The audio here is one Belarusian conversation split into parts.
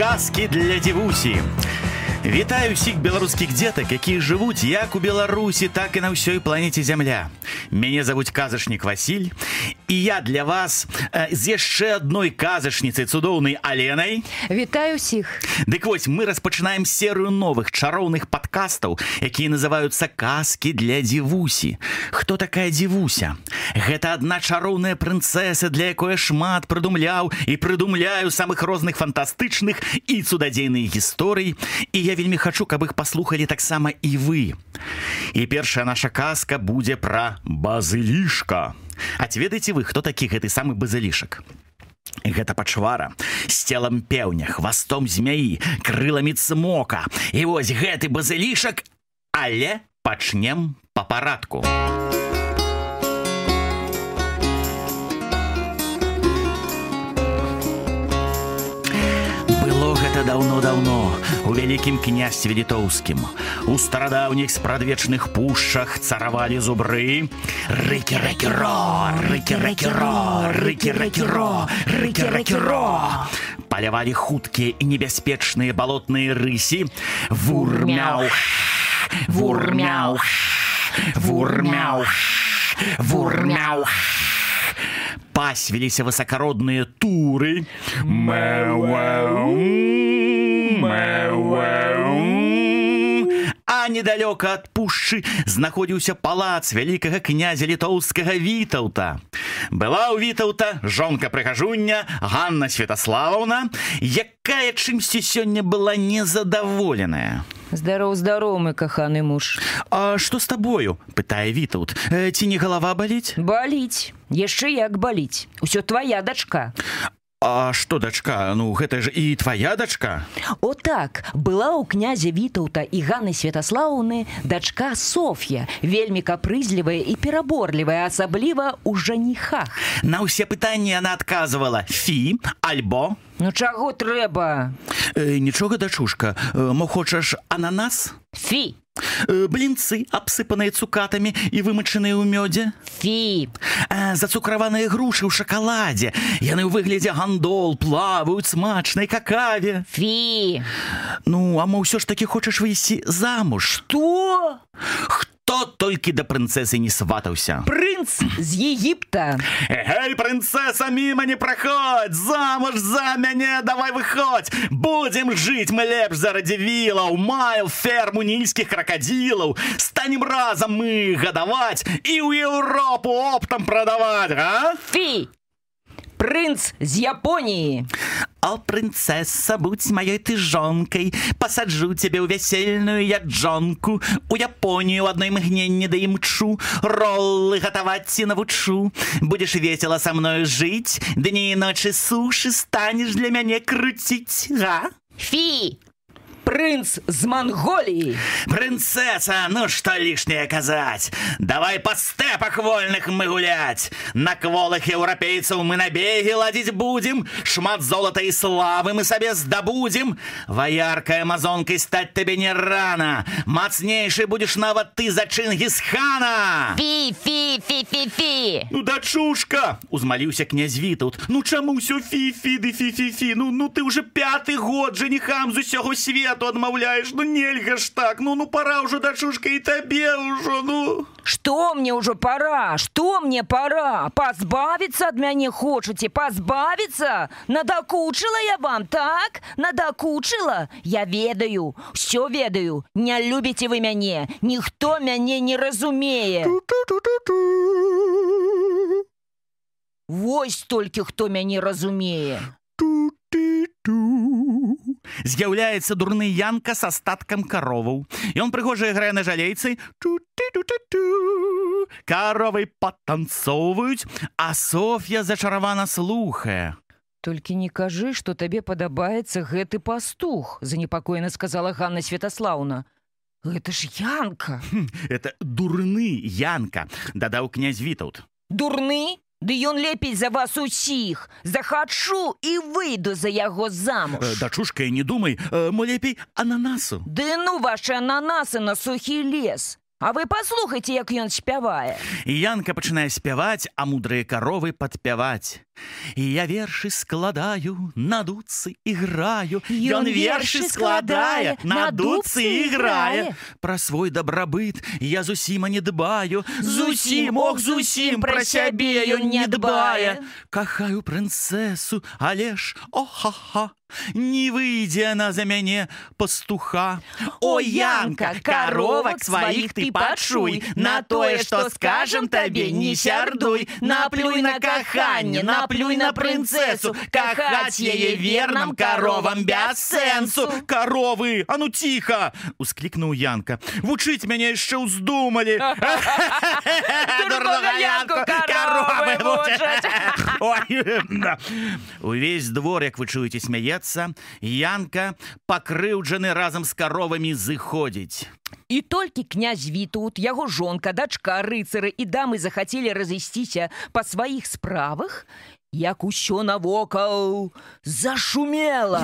казки для дзівусі. Вітаю ўсіх беларускіх дзетак, якія жывуць як у Беларусі, так і на ўсёй планеце зямля. Мяне завуць казачнік Васіль і я для вас э, з яшчэ адной казачніцай цудоўнай аленай. Вітаю ўсіх. Дык вось мы распачынаем серыю новых чароўных падкастаў, якія называюцца казкі для дзівусі. Хто такая дзівуся? Гэта адна чароўная прынцэса, для якой шмат прыдумляў і прыдумляю самых розных фантастычных і цудадзейных гісторый і я вельмі хачу каб іх паслухалі таксама і вы і першая наша казка будзе пра базылішка А ці ведаеце вы хто такі гэты самы базылішак Гэта пачвара з целам пеўня хвастом змяі крыламі цмока. І вось гэты базылішак але пачнем па парадку. У гэта даўно-даўно у вялікім княсці літоўскім. У старадаўніх спрадвечных пушчах царавалі зубры. Рыкі рэкіро рыкі рэкіро рыкі рэкіро рыкі рэкіро палявалі хуткія і небяспечныя балотныя рысі вурмяў вурмяў вурмяў вурмяў пасвіліся высакародныя туры а недалёка ад пушчы знаходзіўся палац вялікага князя літоўскага вітаўта. Была ў вітаўта жонка прыгажуння Ганна святаславаўна якая чымсьці сёння была незадаволеная. Здароў здароў мой каханы муж. А што з табою? Пытае вітаут ці не галава баліць? Баліць. Яшчэ як баліць. Усё твоя дачка А што дачка? Ну гэта ж і твоя дачка? О так была ў князя вітаўта і Ганы святаслаўны дачка Соф'я вельмі капрызлівая і пераборлівая асабліва ў жаніхах. На ўсе пытанні она адказвала фі альбо Ну чаго трэба? Э, нічога дачушка э, мо хочаш ананас? Фі блінцы абсыпаныя цукатамі і вымачаныя ў мёдзе фі э, зацукраваныя грушы ў шакаладзе яны ў выглядзе гандол плаваюць смачнай какаве фі ну а мо ўсё ж такі хочаш выйсці замуж? То хто Хто толькі да прынцэсы не сватаўся. Прынц з Егіпта. Гэй, прынцэса міма не праходь, замуж за мяне, давай выходь. Будзем жыць мы лепш за радзівілаў, майл ферму нільскіх кракадзілаў. Станем разам мы гадаваць і ў Еўропу оптам прадаваць, а? Фі! Прынц з Японіі. О, прынцэса, будь маёй ты жонкай, пасаджу цябе ў вясельную яджонку, у Японію адной мгненне да імчу, роллы гатаваць ці навучу. Будзеш весела са мною жыць, дні і ночы сушы станеш для мяне круціць, га? Фі! Прынц з Манголіі. Прынцэса, ну што лішняе казаць. Давай па стэпах вольных мы гуляць. На кволах еўрапейцаў мы набегі ладзіць будзем. Шмат золата і славы мы сабе здабудзем. Ваяркай амазонкай стаць табе не рана. Мацнейшы будзеш нават ты за фі, фі. Ну дачушка, узмаліўся князь Вітаут. Ну чаму ўсё фі-фі ды фі-фі-фі? Ну, ну ты ўжо пяты год жаніхам з усяго свету свету адмаўляеш ну нельга ж так. Ну ну пора ўжо дачушка і табе ўжо ну. Что мне ўжо пора что мне пора пазбавіцца ад мяне хочаце? Пазбавіцца? Надакучыла я вам так? Надакучыла? Я ведаю все ведаю. Не любіце вы мяне. Ніхто мяне не разумее. Вось толькі хто мяне разумее з'яўляецца дурны янка с астаткам кароваў. Ён прыгожая грае на жалейцы. Каровай падтанцоўваюць а Соф'я зачаравана слухае. Толькі не кажы што табе падабаецца гэты пастух занепакоена сказала Ганна святаслаўна. Гэта ж янка. Это дурны янка дадаў князь вітаут дурны Ды ён лепей за вас усіх. Захачу і выйду за яго замуж. Э, дачушка не думай э, мо лепей ананасу. Ды ну ваши ананасы на сухі лес А вы паслухайте, як ён спявае. І Янка пачынае спяваць, а мудрыя каровы падпяваць. І я вершы складаю, на дуцы іграю. Ён вершы складае, на дудцы іграе. Пра свой дабрабыт я зусім не дбаю. Зусім, ох, зусім пра сябе ён не дбае. Кахаю прынцэсу, але ж, о-ха-ха, не выйдзе она за мяне пастуха. О, Янка, коровок сваіх ты пачуй, на тое, што скажам табе, не сярдуй, наплюй на каханне, наплюй на прынцэсу, кахаць яе верным коровам без сэнсу. Каровы, а ну ціха! усклікнуў Янка. Вучыць мяне яшчэ ўздумалі. Дурнога Янку коровы. Ой, да. Увесь двор, як вы чуеце, смяецца, Янка, пакрыўджаны разам з каровамі зыходзіць. І толькі князь Вітут, яго жонка, дачка, рыцары і дамы захацелі разысціся па сваіх справах, як усё навокал зашумела.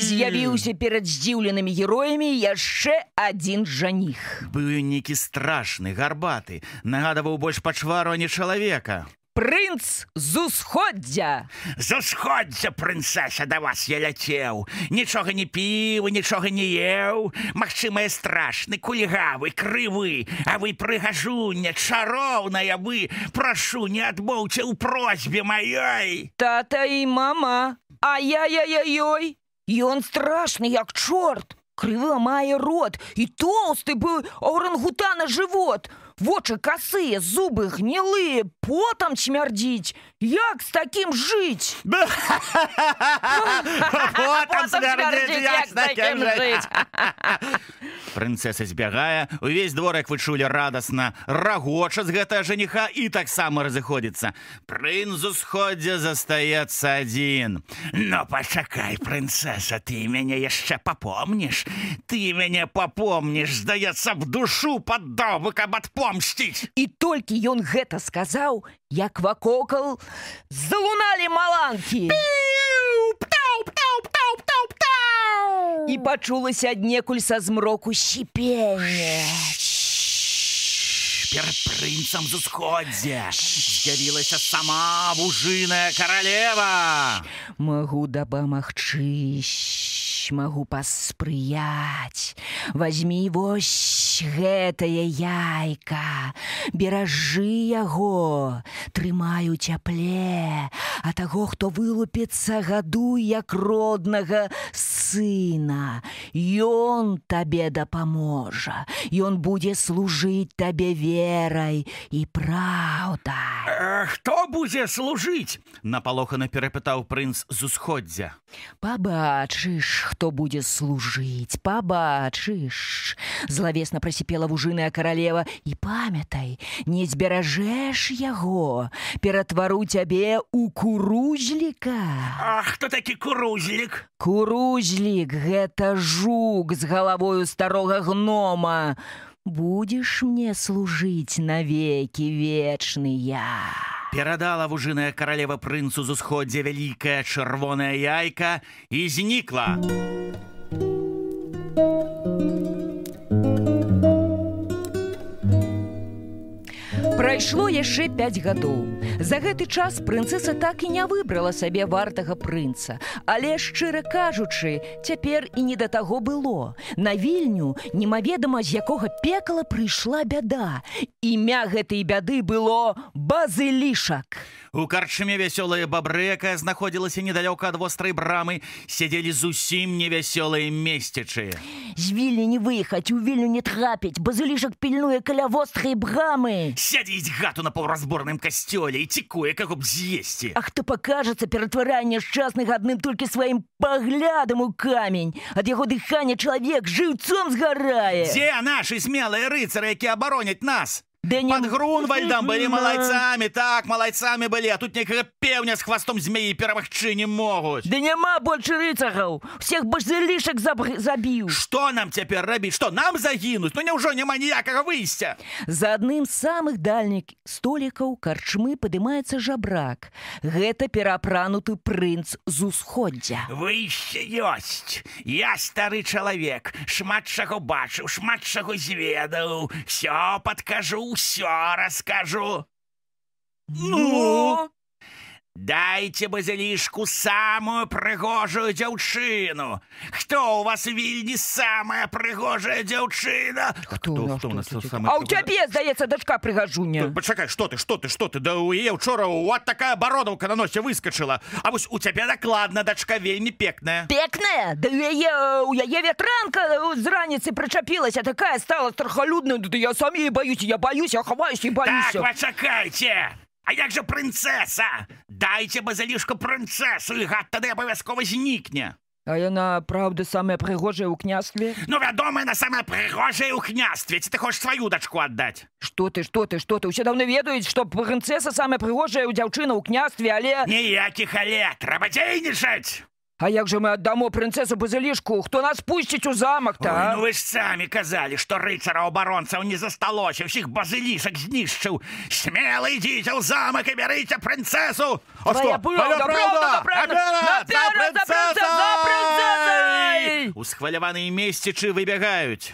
З'явіўся перад здзіўленымі героямі яшчэ адзін жаніх. Быў нейкі страшны, гарбаты, нагадаваў больш пачвару, не чалавека. Прынц з усходдзя. З усходдзя, прынцэса, да вас я ляцеў. Нічога не піў, нічога не еў. Магчыма, я страшны, кульгавы, крывы, а вы прыгажуня, чароўная вы. Прашу, не адмоўце ў просьбе маёй. Тата і мама. Ай-яй-яй-яй. Ён страшны, як чорт. Крыва мае рот, і тоўсты быў орангутана жывот. Вочы касыя, зубы гнілыя, потам смярдзіць. Як з такім жыць? Жыць. Прынцэса збягае, увесь двор, як вы чулі радасна, рагоча з гэтага жаніха і таксама разыходзіцца. Прынц з усходдзя застаецца адзін. Ну пачакай, прынцэса, ты мяне яшчэ папомніш. Ты мяне папомніш, здаецца, б душу паддаў бы, каб адпомсціць. І толькі ён гэта сказаў, як вакокал залуналі маланкі. І пачулася аднекуль са змроку сіпенне. Перад прынцам з усходдзя з'явілася сама вужыная каралева. Магу дапамагчы, магу паспрыяць. Вазьмі вось гэтае яйка, Беражы яго, трымаю цяпле, а таго, хто вылупіцца, гадуй як роднага сына. Ён табе дапаможа. Ён будзе служыць табе верай і праўдай. Э, Хто будзе служыць? напалохана перапытаў прынц з усходдзя. Пабачыш, хто будзе служыць, пабачыш. Злавесна прасіпела вужыная каралева і памятай, не зберажэш яго, ператвару цябе ў курузліка. А хто такі курузлік? Курузлік гэта жук з галавою старога гнома. Будзеш мне служыць навекі вечныя. Перадала вужыная каралева прынцу з усходдзя вялікая чырвоная яйка і знікла. Прайшло яшчэ 5 гадоў. За гэты час прынцэса так і не выбрала сабе вартага прынца. Але шчыра кажучы, цяпер і не да таго было. На вільню немаведама з якога пекала прыйшла бяда. Імя гэтай бяды было базылішак. У карчме вясёлая бабры, якая знаходзілася недалёка ад вострай брамы, сядзелі зусім невясёлыя месцічы. З вільні не выехаць, у вільню не трапіць, базылішак пільнуе каля вострай брамы. Сядзіць гату на паўразборным касцёле і цікуе, каго б з'есці. А хто пакажацца ператварае няшчасных адным толькі сваім паглядам у камень. Ад яго дыхання чалавек жыўцом згарае. Дзе нашы смелыя рыцары, якія абароняць нас? Не- Под Грунвальдом были малайцами, так, малайцами были, а тут некага певня с хвостом змеи перамагчы не могуць. Да няма больше рыцараў всех базылішак забр... забіў Што нам цяпер рабіць? Што нам загінуць? Ну няўжо няма ніякага выйсця. За адным з самых дальніх столікаў карчмы падымаецца жабрак гэта перапрануты прынц з усходдзя Выйсце ёсць. Я стары чалавек, шмат чаго бачыў, шмат чаго зведаў, все падкажу, все раскажу. Ну? Дайте базилишку самую прыгожую дзяўчыну. Хто у вас вільні самая прыгожая дзяўчына? Хто, хто у нас хто, хто? самая А у цябе здаецца дачка прыгажуня Пачакай, што ты, што ты, што ты? Да у яе учора вот такая бародаўка на носе выскочыла. А вось у цябе дакладна дачка вельмі пекная. Пекная да у яе у яе ветранка з раніцы прычапілася такая стала страхалюдная да я сам яе баюсь я баюсь я хаваюсь і Так, баюся пачакайце! А як жа прынцэса? Дайце базалішку прынцэсу, і гад тады абавязкова знікне. А яна праўда самая прыгожая ў княстве Ну, вядома, на самая прыгожая ў княстве. Ці ты хочаш сваю дачку аддаць? Што ты што ты што ты усе даўно ведаюць што прынцэса самая прыгожая ў дзяўчына ў княстве але Ніякіх але, трэба дзейнічаць! А як жа мы аддамо прынцэсу базылішку хто нас пусціць у замак Ой, та ну вы ж самі казалі, што рыцараў абаронцаў не засталося, ўсіх базылішак знішчыў. Смела ідзіце ў замак і бярыце прынцэсу! А Твоя што? правда, Твоя правда, правда. Наперад! За Наперад, за прынцэсай! За прынцэсай! прынцэсай! Усхваляваныя месцічы выбягаюць.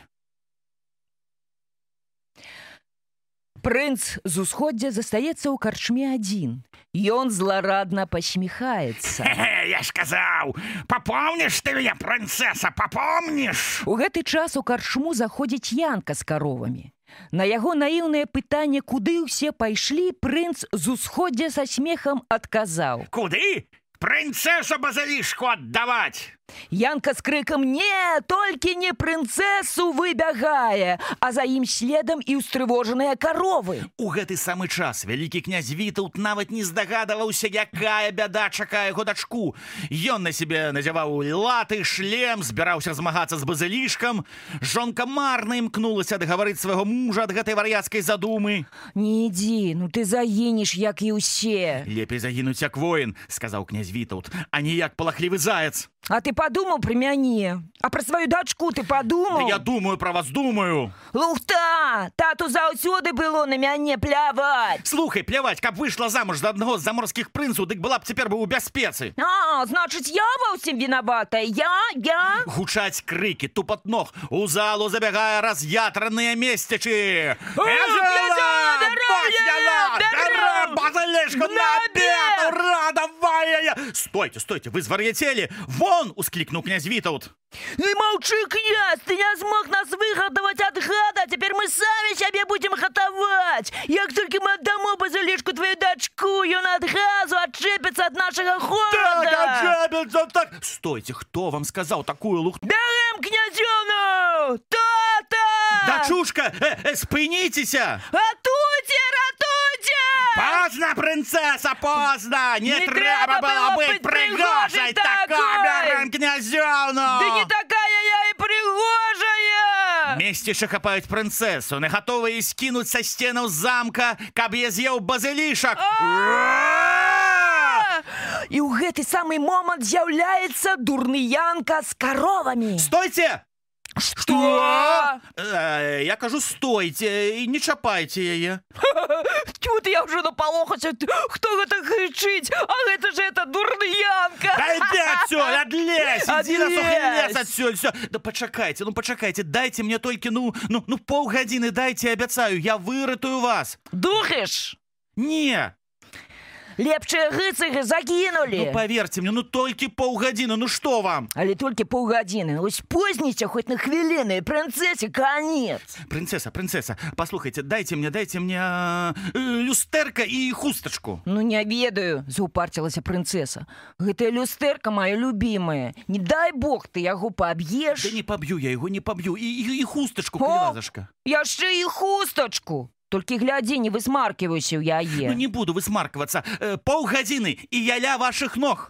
Прынц з усходдзя застаецца ў карчме адзін. Ён зларадна пасміхаецца. Я ж казаў, папомніш ты мяне, прынцэса, папомніш? У гэты час у карчму заходзіць янка з каровамі. На яго наіўнае пытанне, куды ўсе пайшлі, прынц з усходдзя са смехам адказаў. Куды? Прынцэсу базалішку аддаваць! Янка з крыкам не, толькі не прынцэсу выбягае, а за ім следам і ўстрывожаныя каровы. У гэты самы час вялікі князь Вітаўт нават не здагадаваўся, якая бяда чакае яго дачку. Ён на сябе назяваў латы, шлем, збіраўся змагацца з базылішкам. Жонка марна імкнулася адгаварыць свайго мужа ад гэтай вар'яцкай задумы. Не ідзі, ну ты загінеш, як і ўсе. Лепей загінуць як воін, сказаў князь Вітаўт, а не як палахлівы заяц. А ты падумаў пры мяне, А пра сваю дачку ты Да падумаў? я думаю пра вас думаю. Лухта, тату заўсёды было на мяне пляваць. Слухай, пляваць, каб выйшла замуж за аднаго з заморскіх прынцаў, дык была б цяпер бы ў бяспецы. А, значыць, я ва ўсім вінаватая. Я, я. Гучаць крыкі, тупат ног. У залу забягае раз'ятраныя месцічы. князёна, даруе, дару! Базалешка на На обед! обед! Ура, давай! Стойте, стойте, вы звар'яцелі! Вон! — усклікнуў князь Вітаўт. Не молчи, князь, ты не смог нас выгадаваць ад гада, цяпер мы самі сябе будзем гатаваць. Як толькі мы аддамо базылішку твою дачку, ён адразу адчэпіцца ад нашага Так, хорада. аджабельца, так! Стойте, хто вам сказаў такую лухту? Бярем князёну! Тата! Дачушка, э, спыніцеся! Ратуйте, ратуйте! Поздно, принцесса, поздно! Не, Не треба было пригожей! пригожей Такой берем князёну! Да не такая я и пригожая! Месціша хапаюць прынцэсу, не гатовыя скінуць са сценаў замка, каб я з'еў базылішак. І ў гэты самы момант з'яўляецца дурны янка з каровамі. Стойце! Што? Э, я кажу, стойце і не чапайце яе. Тю ты я ўжо напалохаўся. Хто гэта крычыць? А гэта ж это дурны янка. Да іди адсюль. Да пачакайце, ну пачакайце, дайце мне толькі, ну, ну, ну паўгадзіны дайце, абяцаю, я выратую вас. Духиш? Не, Лепшыя рыцары загінулі. ну паверьце мне, ну толькі паўгадзіны, ну што вам? Але толькі паўгадзіны. Ось позніце хоць на хвіліны, прынцэсе канец. Прынцеса, прынцеса, паслухайце, дайце мне, дайце мне э, люстэрка і хустачку. Ну не ведаю, заўпарцілася прынцэса. Гэтая люстэрка моя любимая. Не дай бог ты яго паб'еш. Да не паб'ю я яго, не паб'ю. І, і, і хустачку, О! калязашка. Яшчэ і хустачку. Толькі глядзі, не высмаркивайся ў яе. Ну не буду высмаркавацца. Э, паўгадзіны, і я ля вашых ног.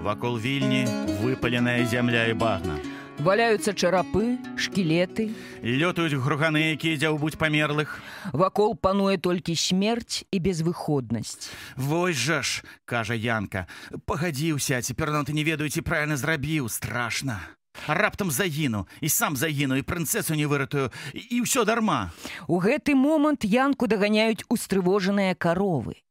Вакол вільні выпаленая зямля і багна. Валяюцца чарапы, шкілеты. Лётаюць груганы, якія дзяўбуць памерлых. Вакол пануе толькі смерць і безвыходнасць. Вось жа ж, кажа Янка, пагадзіўся, цяпер нам ты не ведаю, ці правільна зрабіў, страшна. Раптам загіну і сам загіну і прынцэсу не выратую і ўсё дарма. У гэты момант янку даганяюць устрывожаныя каровы.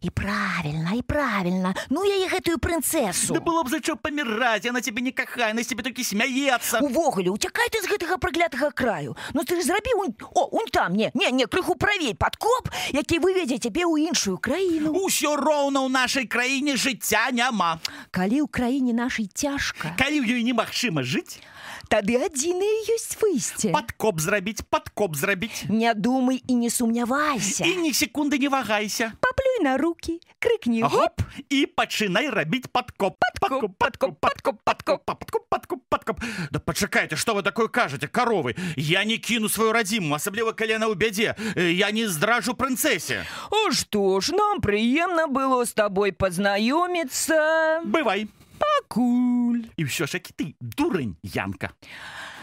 І правильно, і правильно. Ну я і гэтую прынцэсу. Да было б за чё паміраць, яна цябе не кахае, на цябе толькі смяецца. Увогуле, уцякай ты з гэтага праклятага краю. Ну ты ж зрабі унь... О, унь там, не, не, не, крыху правей падкоп, які выведзе цябе ў іншую краіну. Усё роўна ў нашай краіне жыцця няма. Калі ў краіне нашай цяжка, Калі ў ёй немагчыма жыць, тады адзінае ёсць выйсце. падкоп зрабіць, падкоп зрабіць. Не думай і не сумнявайся. І ні секунды не вагайся. На руки, крыкні Гоп і пачынай рабіць падкоп. Падкоп, падкоп, падкоп, падкоп. падкоп, падкоп, падкоп. Да пачакайце, што вы такое кажаце, каровы? Я не кіну сваю радзіму, асабліва калі яна ў бядзе. Э, Я не здражу прынцэсе. А што ж, нам прыемна было з табой пазнаёміцца. Бывай. Пакуль. І ўсё ж які ты, дурань, Янка.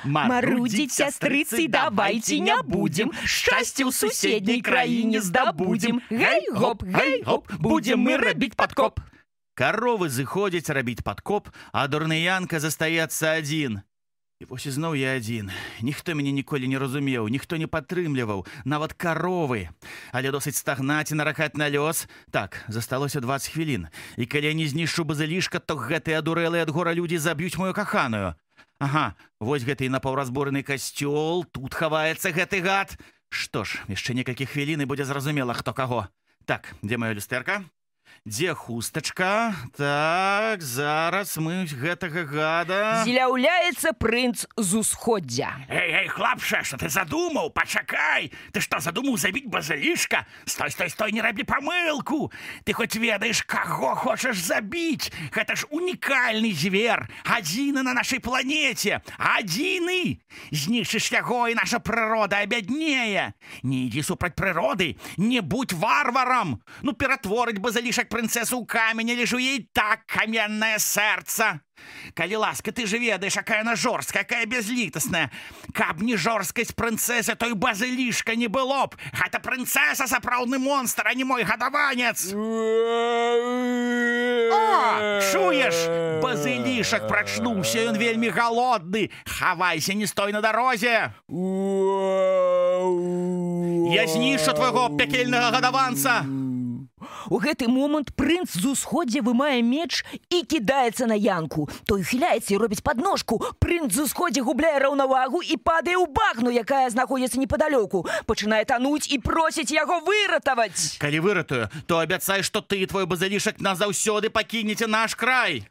Марудзіць, сястрыцы, давайце не будзем. Шчасце ў суседняй краіне здабудзем. Гэй, гоп, гэй, гоп, будзем мы рабіць падкоп. Каровы зыходзяць рабіць падкоп, а дурны Янка застаецца адзін. І вось ізноў я адзін. Ніхто мяне ніколі не разумеў, ніхто не падтрымліваў, нават каровы. Але досыць стагнаць і наракаць на лёс. Так, засталося 20 хвілін. І калі я не знішчу базылішка, то гэтыя адурэлыя ад гора людзі заб'юць мою каханую. Ага, вось гэты напаўразбораны касцёл, тут хаваецца гэты гад. Што ж, яшчэ некалькі хвілін і будзе зразумела, хто каго. Так, дзе маё люстэрка? Дзе хустачка? Так, зараз мы гэтага гада. З'яўляецца прынц з усходдзя. Эй, эй, хлапша, што ты задумаў? Пачакай! Ты што задумаў забіць базылішка? Стой, стой, стой, не рабі памылку! Ты хоць ведаеш, каго хочаш забіць? Гэта ж унікальны звер, адзіны на нашай планеце, адзіны! Знішчыш яго і наша прырода абяднее. Не ідзі супраць прыроды, не будь варварам! Ну ператворыць базылішак прынцэсу ў камень, але ж у ей так каменнае сэрца. Калі ласка, ты же ведаеш, якая яна жорсткая, якая бязлітасная. Каб не жорсткасць прынцэсы, то і базылішка не было б. Гэта прынцэса сапраўдны монстр, а не мой гадаванец. О, чуеш? Базылішак прачнуўся, ён вельмі галодны. Хавайся, не стой на дарозе. Я знішу твайго пякельнага гадаванца. У гэты момант прынц з усходдзя вымае меч і кідаецца на янку. Той хіляецца і робіць падножку. Прынц з усходдзя губляе раўнавагу і падае ў багну, якая знаходзіцца непадалёку. Пачынае тануць і просіць яго выратаваць. Калі выратую, то абяцай, што ты і твой базылішак назаўсёды пакінеце наш край.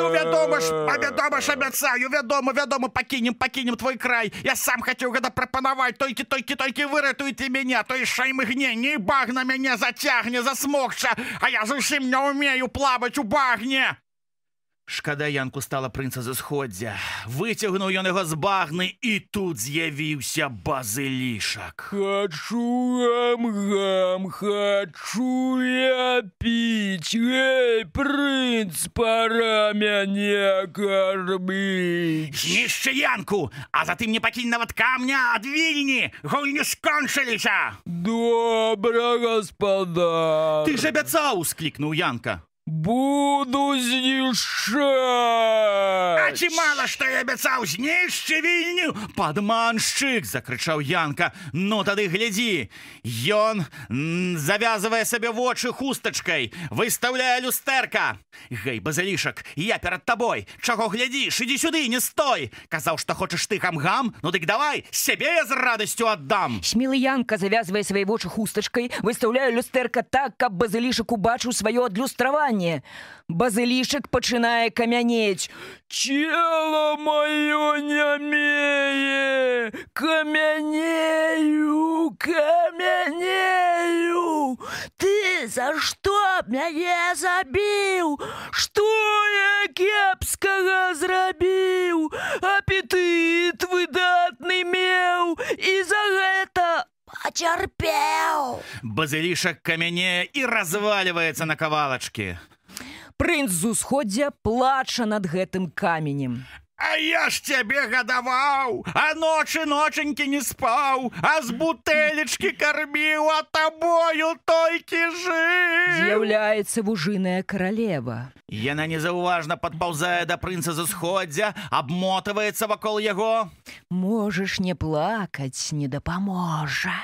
Ну, вядома ж, вядома ж абяцаю, вядома, вядома, пакінем, пакінем твой край. Я сам хацеў гэта прапанаваць, толькі толькі толькі выратуйце мяне, той шаймыгне, не багна мяне зацягне, засмокча, а я зусім не ўмею плаваць у багне. Шкада янку стала прынца з усходдзя. Выцягнуў ён яго з багны і тут з'явіўся базылішак. Хочу гам-гам, хочу я пить. Эй, принц, пора мяне кормить. Знішчы янку, а затым не пакінь нават камня ад вільні, гульні скончыліся. Добра, господа. Ты ж абяцаў, склікнуў янка. Буду знішчаць. А ці мала што я абяцаў знішчы вільню! Падманшчык закрычаў янка. Ну тады глядзі ён завязвае сабе вочы хустачкай выстаўляе люстэрка. Гэй базалішак я перад табой. Чаго глядзіш? Ідзі сюды не стой! Казаў што хочаш ты гам-гам? Ну дык давай сябе я з радасцю аддам! Смелы янка завязвае свае вочы хустачкай, выстаўляе люстэрка так, каб базылішак убачыў сваё адлюстраванне. Базылішак пачынае камянець. Тело мое нямее, камянею, камянею. Ты за што мяне забіў? Што я кепскага зрабіў? Апетыт выдатны меў і за гэта Пацярпеў. базылішак камяне і развальваецца на кавалачкі Прынц з усходдзя плача над гэтым каменем. А я ж цябе гадаваў, а ночы ноченькі не спаў, а з бутэлечкі карміў, а табою толькі жыў. З'яўляецца вужыная каралева. Яна незаўважна падпаўзае да прынца з усходдзя, абмотваецца вакол яго. Можаш не плакаць, не дапаможа.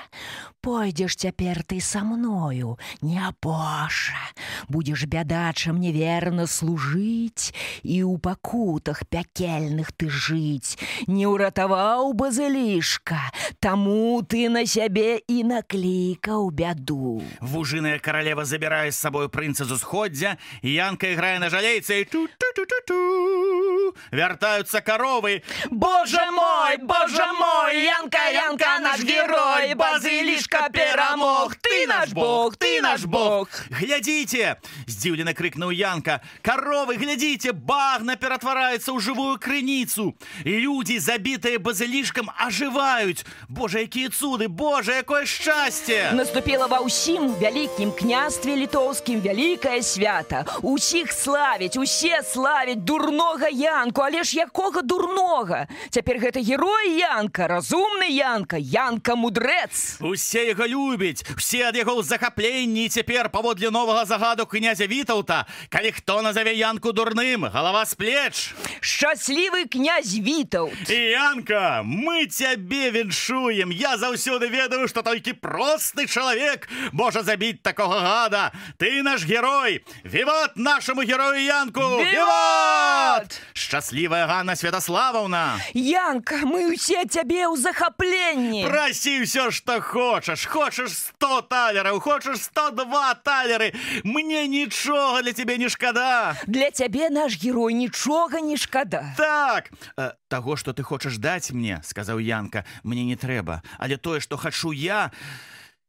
Пойдзеш цяпер ты са мною, не апоша. Будзеш бядачам неверна служыць і ў пакутах пякельных ты жыць. Не ўратаваў базылішка, Таму ты на сябе і наклікаў бяду. Вужыная каралева забірае з сабою прынца з усходдзя, Янка іграе на жалейцы і ту-ту-ту-ту-ту. Вяртаюцца каровы. Боже мой, боже мой, Янка, Янка, наш герой, базылішка перамог. Ты наш бог, ты наш бог. Глядзіце! здзіўлена крыкнуў Янка. Каровы, глядзіце, багна ператвараецца ў жывую крыніцу. Людзі, забітыя базылішкам, ажываюць. Божа, якія цуды, Божа, якое шчасце! Наступіла ва ўсім вялікім княстве літоўскім вялікае свята. Усіх славіць, усе славіць дурнога Янку, але ж якога дурнога. Цяпер гэта герой Янка, разумны Янка, Янка мудрэц. Усе яго любяць, усе ад яго ў захапленні цяпер паводле новага загаду князя Вітаўта, калі хто назаве Янку дурным, галава з плеч. Шчаслівы князь Вітаў. Янка, мы цябе віншуем. Я заўсёды ведаю, што толькі просты чалавек можа забіць такога гада. Ты наш герой. Віват нашаму герою Янку. Віват! Шчаслівая Ганна Святаславаўна. Янка, мы ўсе цябе ў захапленні. Прасі ўсё, што хочаш. Хочаш 100 талераў, хочаш 102 талеры. Мне нічога для цябе не шкада. Для цябе наш герой нічога не шкада. Так, э, таго, што ты хочаш даць мне, сказаў Янка, мне не трэба, але тое, што хачу я,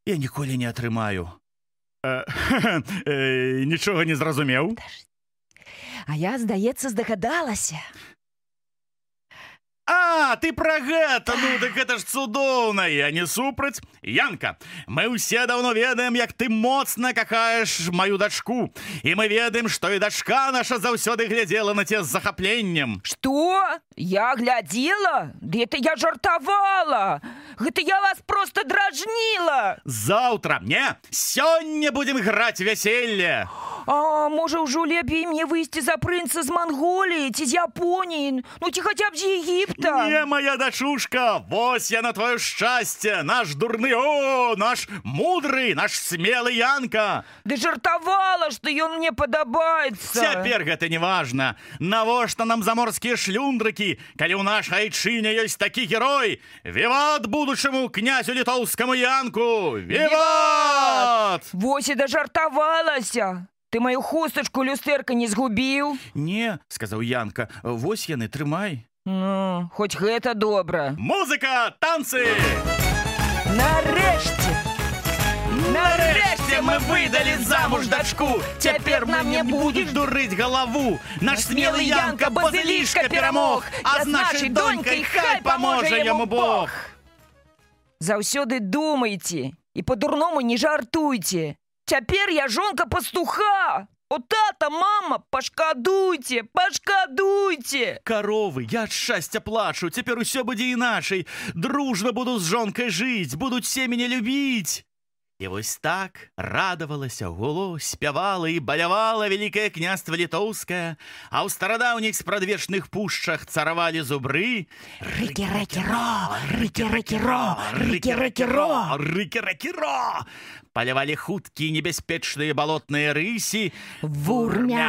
я ніколі не атрымаю. Э, э, нічога не зразумеў. А я, здаецца, здагадалася. А, ты пра гэта, ну так гэта ж цудоўна, я не супраць. Янка, мы ўсе даўно ведаем, як ты моцна какаеш маю дачку. І мы ведаем, што і дачка наша заўсёды глядзела на це з захапленнем. Што? Я глядзела? Ды это я жартавала. Гэта я вас просто дражніла. Заўтра, не, сёння будзем граць вяселле. А можа ўжо лепей мне выйсці за прынца з Манголіі ці з Японіі, ну ці хаця б з Егіпта. Не, моя дачушка, вось я на твоё шчасце, наш дурны, о, наш мудры, наш смелы Янка. Ды жартавала, што ён мне падабаецца. Цяпер гэта не важна. Навошта нам заморскія шлюндрыкі, калі ў нашай айчыне ёсць такі герой? Віват будучаму князю літоўскаму Янку! Віват! Вось і дажартавалася. Ты маю хустачку люстэрка не згубіў? Не, сказаў Янка, вось яны трымай. Ну, хоць гэта добра. Музыка, танцы! Нарэшце! Нарэшце мы выдалі замуж дачку. Цяпер нам не будуць дурыць галаву. Наш смелы Янка базылішка перамог, а з нашай донькай хай паможа яму Бог. Заўсёды думайце і па-дурному не жартуйце. Цяпер я жонка пастуха. О тата, мама, пашкадуйце, пашкадуйце. Каровы, я ад шчасця плачу, цяпер усё будзе іначай. Дружна буду з жонкай жыць, будуць все мяне любіць. І вось так радавалася, гуло, спявала і балявала вялікае княства літоўскае, а ў старадаўніх спрадвечных пушчах царавалі зубры, Рыкі-рэкі-ро, рыкі-рэкі-ро, рыкі-рэкі-ро. рыкі-рэкі-ро! Палявалі хуткія небяспечныя балотныя рысі, Вурмя